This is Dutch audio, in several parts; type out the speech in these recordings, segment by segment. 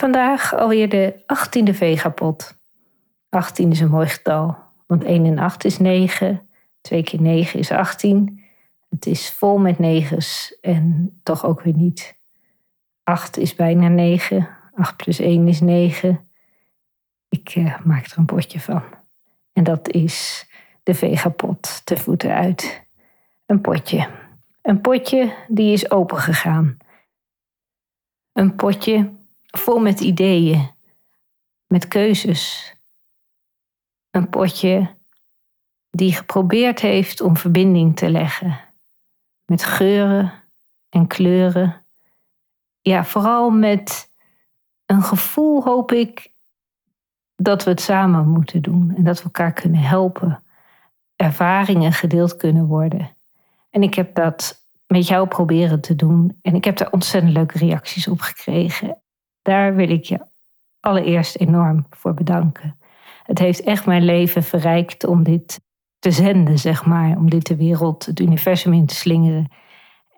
Vandaag alweer de 18e Vegapot. 18 is een mooi getal, want 1 en 8 is 9, 2 keer 9 is 18. Het is vol met negens en toch ook weer niet. 8 is bijna 9, 8 plus 1 is 9. Ik uh, maak er een potje van. En dat is de Vegapot te voeten uit. Een potje. Een potje die is opengegaan. Een potje vol met ideeën, met keuzes. Een potje die geprobeerd heeft om verbinding te leggen met geuren en kleuren. Ja, vooral met een gevoel hoop ik dat we het samen moeten doen en dat we elkaar kunnen helpen. Ervaringen gedeeld kunnen worden. En ik heb dat met jou proberen te doen en ik heb daar ontzettend leuke reacties op gekregen. Daar wil ik je allereerst enorm voor bedanken. Het heeft echt mijn leven verrijkt om dit te zenden, zeg maar. Om dit de wereld, het universum in te slingeren.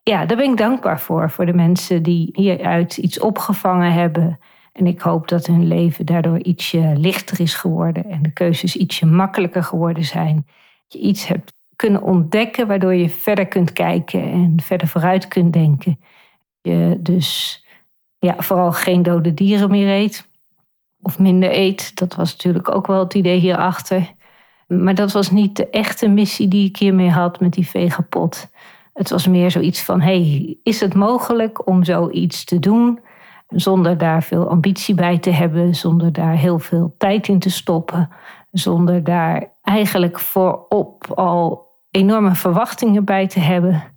Ja, daar ben ik dankbaar voor. Voor de mensen die hieruit iets opgevangen hebben. En ik hoop dat hun leven daardoor ietsje lichter is geworden. En de keuzes ietsje makkelijker geworden zijn. Dat je iets hebt kunnen ontdekken waardoor je verder kunt kijken en verder vooruit kunt denken. Je dus ja, vooral geen dode dieren meer eet. Of minder eet. Dat was natuurlijk ook wel het idee hierachter. Maar dat was niet de echte missie die ik hiermee had met die vegapot. Het was meer zoiets van: hey, is het mogelijk om zoiets te doen zonder daar veel ambitie bij te hebben, zonder daar heel veel tijd in te stoppen, zonder daar eigenlijk voorop al enorme verwachtingen bij te hebben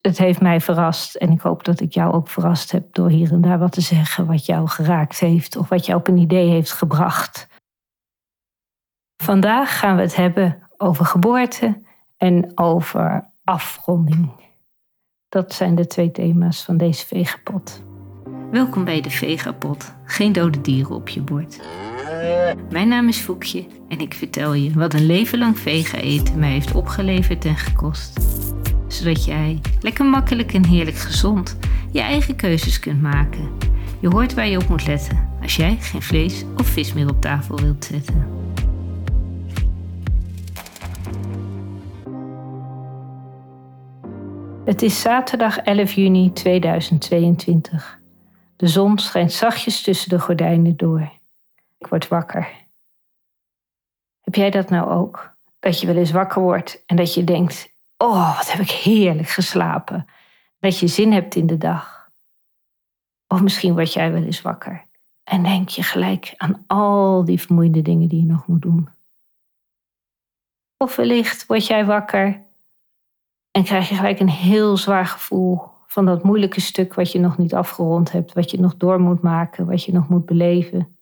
het heeft mij verrast en ik hoop dat ik jou ook verrast heb door hier en daar wat te zeggen wat jou geraakt heeft of wat jou op een idee heeft gebracht. Vandaag gaan we het hebben over geboorte en over afronding. Dat zijn de twee thema's van deze vegapot. Welkom bij de vegapot. Geen dode dieren op je bord. Mijn naam is Foekje en ik vertel je wat een leven lang vega eten mij heeft opgeleverd en gekost zodat jij lekker makkelijk en heerlijk gezond je eigen keuzes kunt maken. Je hoort waar je op moet letten als jij geen vlees of vis meer op tafel wilt zetten. Het is zaterdag 11 juni 2022. De zon schijnt zachtjes tussen de gordijnen door. Ik word wakker. Heb jij dat nou ook? Dat je wel eens wakker wordt en dat je denkt: Oh, wat heb ik heerlijk geslapen. Dat je zin hebt in de dag. Of misschien word jij wel eens wakker en denk je gelijk aan al die vermoeiende dingen die je nog moet doen. Of wellicht word jij wakker en krijg je gelijk een heel zwaar gevoel van dat moeilijke stuk wat je nog niet afgerond hebt, wat je nog door moet maken, wat je nog moet beleven.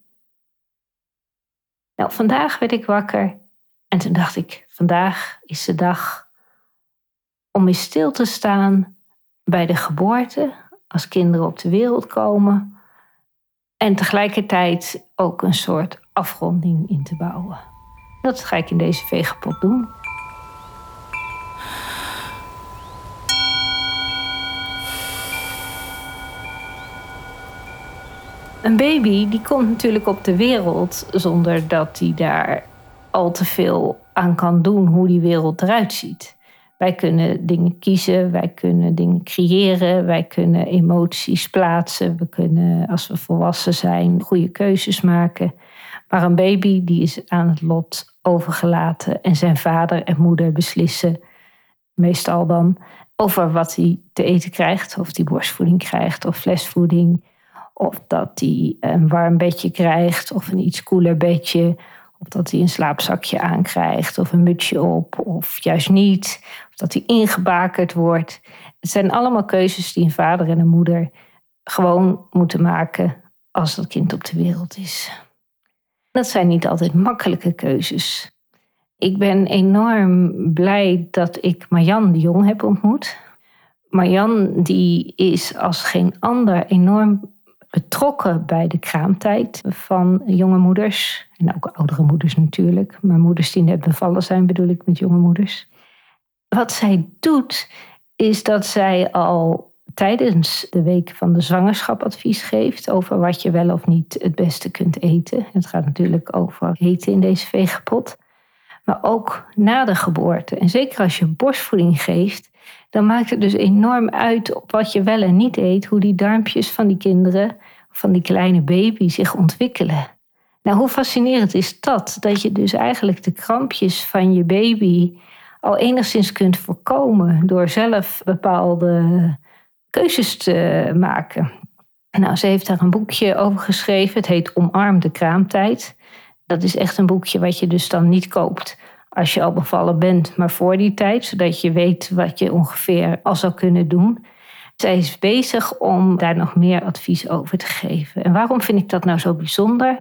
Nou, vandaag werd ik wakker en toen dacht ik, vandaag is de dag om eens stil te staan bij de geboorte, als kinderen op de wereld komen. En tegelijkertijd ook een soort afronding in te bouwen. Dat ga ik in deze vegapot doen. Een baby die komt natuurlijk op de wereld zonder dat hij daar al te veel aan kan doen hoe die wereld eruit ziet. Wij kunnen dingen kiezen, wij kunnen dingen creëren, wij kunnen emoties plaatsen, we kunnen als we volwassen zijn goede keuzes maken. Maar een baby die is aan het lot overgelaten en zijn vader en moeder beslissen, meestal dan, over wat hij te eten krijgt. Of hij borstvoeding krijgt of flesvoeding. Of dat hij een warm bedje krijgt of een iets koeler bedje. Of dat hij een slaapzakje aankrijgt of een mutsje op of juist niet. Of dat hij ingebakerd wordt. Het zijn allemaal keuzes die een vader en een moeder gewoon moeten maken als dat kind op de wereld is. Dat zijn niet altijd makkelijke keuzes. Ik ben enorm blij dat ik Marjan de Jong heb ontmoet. Marjan die is als geen ander enorm betrokken bij de kraamtijd van jonge moeders. En ook oudere moeders natuurlijk. Maar moeders die net bevallen zijn bedoel ik met jonge moeders. Wat zij doet is dat zij al tijdens de week van de zwangerschap advies geeft over wat je wel of niet het beste kunt eten. Het gaat natuurlijk over eten in deze vegapot. Maar ook na de geboorte. En zeker als je borstvoeding geeft, dan maakt het dus enorm uit op wat je wel en niet eet, hoe die darmpjes van die kinderen, van die kleine baby zich ontwikkelen. Nou, hoe fascinerend is dat? Dat je dus eigenlijk de krampjes van je baby al enigszins kunt voorkomen door zelf bepaalde keuzes te maken. Nou, ze heeft daar een boekje over geschreven. Het heet Omarm de kraamtijd. Dat is echt een boekje wat je dus dan niet koopt als je al bevallen bent, maar voor die tijd, zodat je weet wat je ongeveer al zou kunnen doen. Zij is bezig om daar nog meer advies over te geven. En waarom vind ik dat nou zo bijzonder?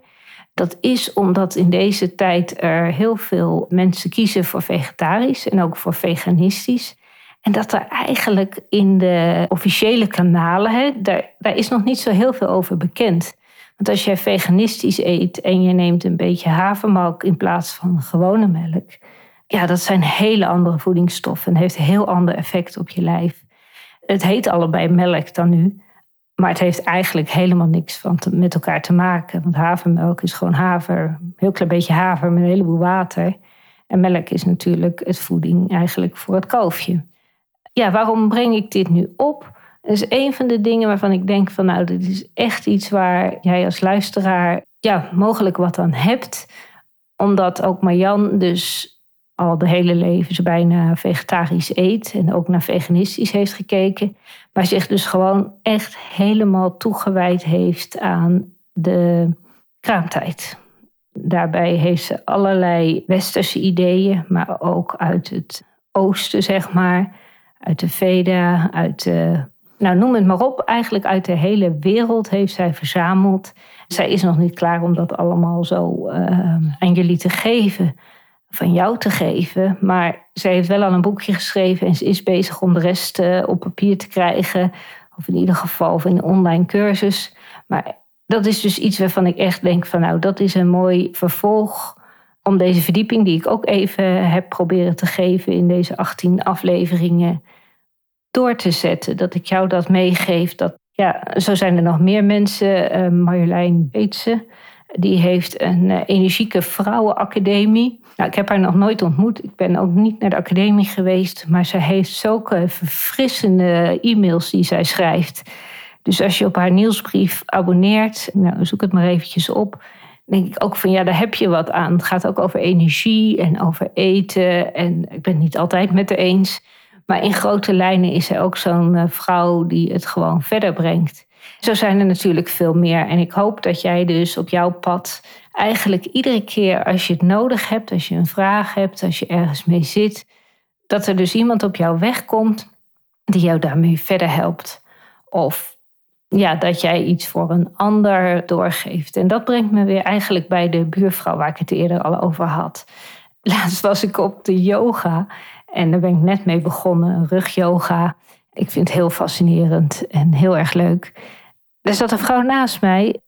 Dat is omdat in deze tijd er heel veel mensen kiezen voor vegetarisch en ook voor veganistisch. En dat er eigenlijk in de officiële kanalen, hè, daar, is nog niet zo heel veel over bekend. Want als jij veganistisch eet en je neemt een beetje havermelk in plaats van gewone melk, ja, dat zijn hele andere voedingsstoffen en heeft heel ander effect op je lijf. Het heet allebei melk dan nu, maar het heeft eigenlijk helemaal niks van met elkaar te maken. Want havermelk is gewoon haver, een heel klein beetje haver met een heleboel water. En melk is natuurlijk het voeding eigenlijk voor het kalfje. Ja, waarom breng ik dit nu op? Dat is een van de dingen waarvan ik denk van nou, dit is echt iets waar jij als luisteraar ja, mogelijk wat aan hebt. Omdat ook Marjan dus al de hele leven bijna vegetarisch eet en ook naar veganistisch heeft gekeken. Maar zich dus gewoon echt helemaal toegewijd heeft aan de kraamtijd. Daarbij heeft ze allerlei westerse ideeën, maar ook uit het oosten, zeg maar. Uit de Veda, uit de nou noem het maar op, eigenlijk uit de hele wereld heeft zij verzameld. Zij is nog niet klaar om dat allemaal zo uh, aan jullie te geven, van jou te geven. Maar zij heeft wel al een boekje geschreven en ze is bezig om de rest uh, op papier te krijgen. Of in ieder geval in een online cursus. Maar dat is dus iets waarvan ik echt denk van nou, dat is een mooi vervolg om deze verdieping die ik ook even heb proberen te geven in deze 18 afleveringen door te zetten. Dat ik jou dat meegeef. Dat, ja, zo zijn er nog meer mensen. Uh, Marjolein Beetse, die heeft een uh, energieke vrouwenacademie. Nou, ik heb haar nog nooit ontmoet. Ik ben ook niet naar de academie geweest. Maar ze heeft zulke verfrissende e-mails die zij schrijft. Dus als je op haar nieuwsbrief abonneert, nou, zoek het maar eventjes op. denk ik ook van ja, daar heb je wat aan. Het gaat ook over energie en over eten. En ik ben het niet altijd met haar eens. Maar in grote lijnen is zij ook zo'n eh, vrouw die het gewoon verder brengt. Zo zijn er natuurlijk veel meer. En ik hoop dat jij dus op jouw pad eigenlijk iedere keer als je het nodig hebt, als je een vraag hebt, als je ergens mee zit, dat er dus iemand op jouw weg komt die jou daarmee verder helpt. Of ja, dat jij iets voor een ander doorgeeft. En dat brengt me weer eigenlijk bij de buurvrouw waar ik het eerder al over had. Laatst was ik op de yoga en daar ben ik net mee begonnen, rugyoga. Ik vind het heel fascinerend en heel erg leuk. Er zat een vrouw naast mij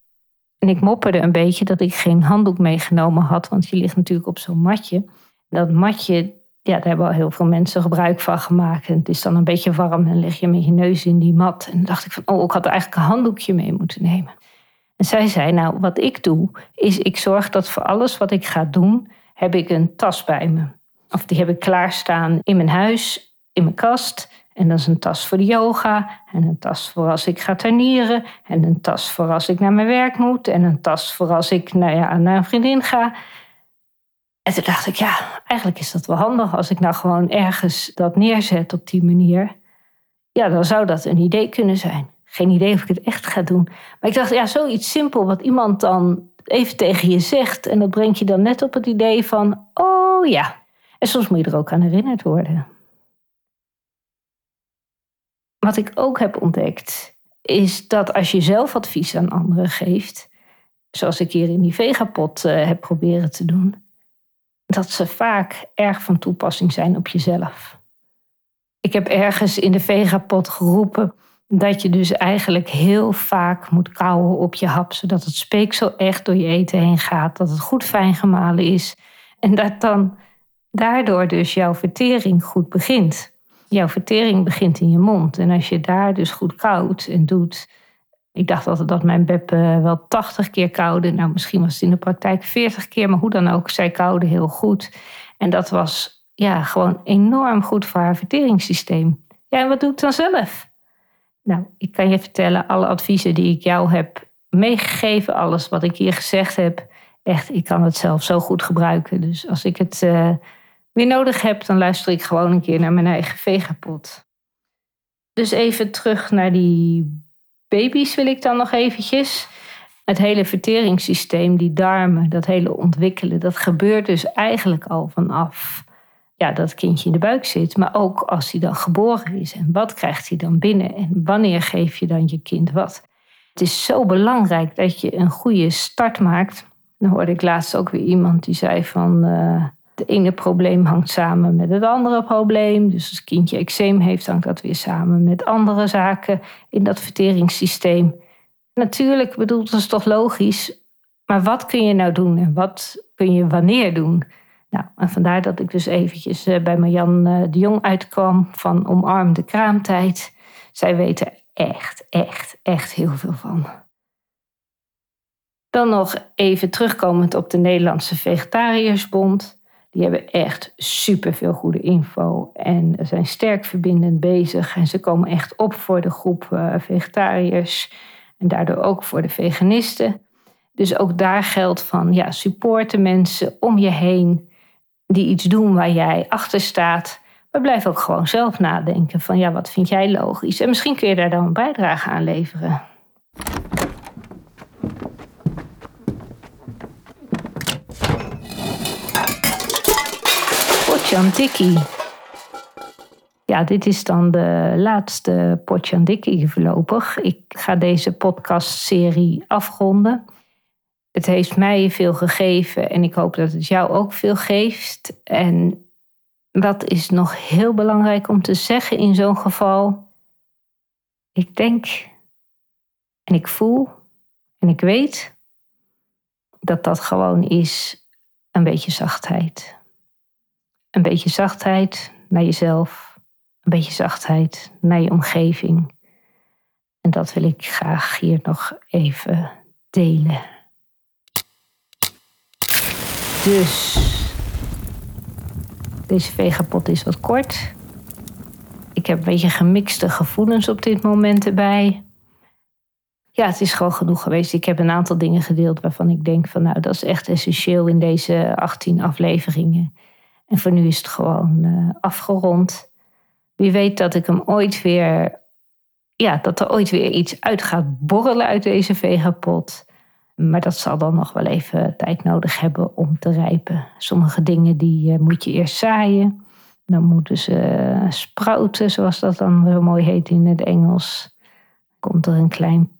en ik mopperde een beetje dat ik geen handdoek meegenomen had, want je ligt natuurlijk op zo'n matje. Dat matje, ja, daar hebben al heel veel mensen gebruik van gemaakt. En het is dan een beetje warm en lig je met je neus in die mat. En dacht ik van, oh, ik had eigenlijk een handdoekje mee moeten nemen. En zij zei, nou, wat ik doe, is ik zorg dat voor alles wat ik ga doen, heb ik een tas bij me. Of die heb ik klaarstaan in mijn huis, in mijn kast. En dat is een tas voor de yoga. En een tas voor als ik ga tuinieren. En een tas voor als ik naar mijn werk moet. En een tas voor als ik nou ja, naar een vriendin ga. En toen dacht ik, ja, eigenlijk is dat wel handig als ik nou gewoon ergens dat neerzet op die manier. Ja, dan zou dat een idee kunnen zijn. Geen idee of ik het echt ga doen. Maar ik dacht, ja, zoiets simpel wat iemand dan even tegen je zegt. En dat brengt je dan net op het idee van, oh ja, en soms moet je er ook aan herinnerd worden. Wat ik ook heb ontdekt, is dat als je zelf advies aan anderen geeft, zoals ik hier in die vegapot uh, heb proberen te doen, dat ze vaak erg van toepassing zijn op jezelf. Ik heb ergens in de vegapot geroepen dat je dus eigenlijk heel vaak moet kauwen op je hap, zodat het speeksel echt door je eten heen gaat, dat het goed fijn gemalen is en dat dan daardoor dus jouw vertering goed begint. jouw vertering begint in je mond. En als je daar dus goed koudt en doet. Ik dacht altijd dat mijn beb eh, wel 80 keer koude. Nou, misschien was het in de praktijk 40 keer, maar hoe dan ook, zij koude heel goed. En dat was ja, gewoon enorm goed voor haar verteringssysteem. Ja, en wat doe ik dan zelf? Nou, ik kan je vertellen, alle adviezen die ik jou heb meegegeven, alles wat ik hier gezegd heb, echt, ik kan het zelf zo goed gebruiken. Dus als ik het uh, weer nodig heb, dan luister ik gewoon een keer naar mijn eigen vegapot. Dus even terug naar die baby's wil ik dan nog eventjes. Het hele verteringssysteem, die darmen, dat hele ontwikkelen, dat gebeurt dus eigenlijk al vanaf ja, dat kindje in de buik zit. Maar ook als hij dan geboren is. En wat krijgt hij dan binnen? En wanneer geef je dan je kind wat? Het is zo belangrijk dat je een goede start maakt. Dan hoorde ik laatst ook weer iemand die zei van... Uh, het ene probleem hangt samen met het andere probleem. Dus als het kindje eczeem heeft, hangt dat weer samen met andere zaken in dat verteringssysteem. Natuurlijk bedoelt dat is toch logisch. Maar wat kun je nou doen en wat kun je wanneer doen? Nou, en vandaar dat ik dus eventjes eh, bij Marjan eh, de Jong uitkwam van Omarm de Kraamtijd. Zij weten echt, echt, echt heel veel van. Dan nog even terugkomend op de Nederlandse Vegetariërsbond. Die hebben echt superveel goede info en zijn sterk verbindend bezig. En ze komen echt op voor de groep uh, vegetariërs en daardoor ook voor de veganisten. Dus ook daar geldt van ja, supporten mensen om je heen die iets doen waar jij achter staat. Maar blijf ook gewoon zelf nadenken van ja, wat vind jij logisch? En misschien kun je daar dan een bijdrage aan leveren. Potjandikkie. Ja, dit is dan de laatste Potjandikkie voorlopig. Ik ga deze podcastserie afronden. Het heeft mij veel gegeven en ik hoop dat het jou ook veel geeft. En wat is nog heel belangrijk om te zeggen in zo'n geval? Ik denk en ik voel en ik weet dat dat gewoon is een beetje zachtheid. Een beetje zachtheid naar jezelf, een beetje zachtheid naar je omgeving. En dat wil ik graag hier nog even delen. Dus deze vegapot is wat kort. Ik heb een beetje gemixte gevoelens op dit moment erbij. Ja, het is gewoon genoeg geweest. Ik heb een aantal dingen gedeeld waarvan ik denk van nou, dat is echt essentieel in deze 18 afleveringen. En voor nu is het gewoon uh, afgerond. Wie weet dat ik hem ooit weer, ja, dat er ooit weer iets uit gaat borrelen uit deze vegapot. Maar dat zal dan nog wel even tijd nodig hebben om te rijpen. Sommige dingen die uh, moet je eerst zaaien. Dan moeten ze uh, sprouten, zoals dat dan zo mooi heet in het Engels. Komt er een klein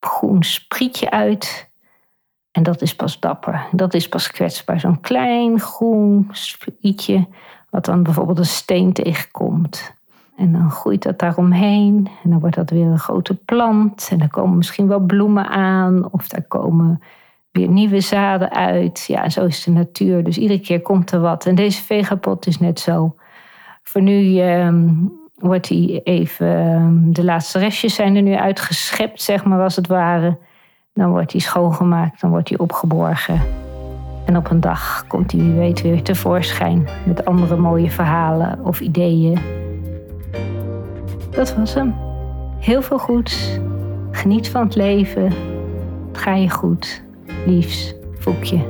groen sprietje uit. En dat is pas dapper. Dat is pas kwetsbaar. Zo'n klein groen sprietje, wat dan bijvoorbeeld een steen tegenkomt. En dan groeit dat daaromheen. En dan wordt dat weer een grote plant. En dan komen misschien wel bloemen aan. Of daar komen weer nieuwe zaden uit. Ja, zo is de natuur. Dus iedere keer komt er wat. En deze vegapot is net zo. Voor nu ehm, wordt hij even... Ehm, de laatste restjes zijn er nu uitgeschept, zeg maar, als het ware. Dan wordt hij schoongemaakt. Dan wordt hij opgeborgen. En op een dag komt hij, wie weet, weer tevoorschijn. Met andere mooie verhalen of ideeën dat was hem. Heel veel goeds. Geniet van het leven. Ga je goed. Liefs, Voekje.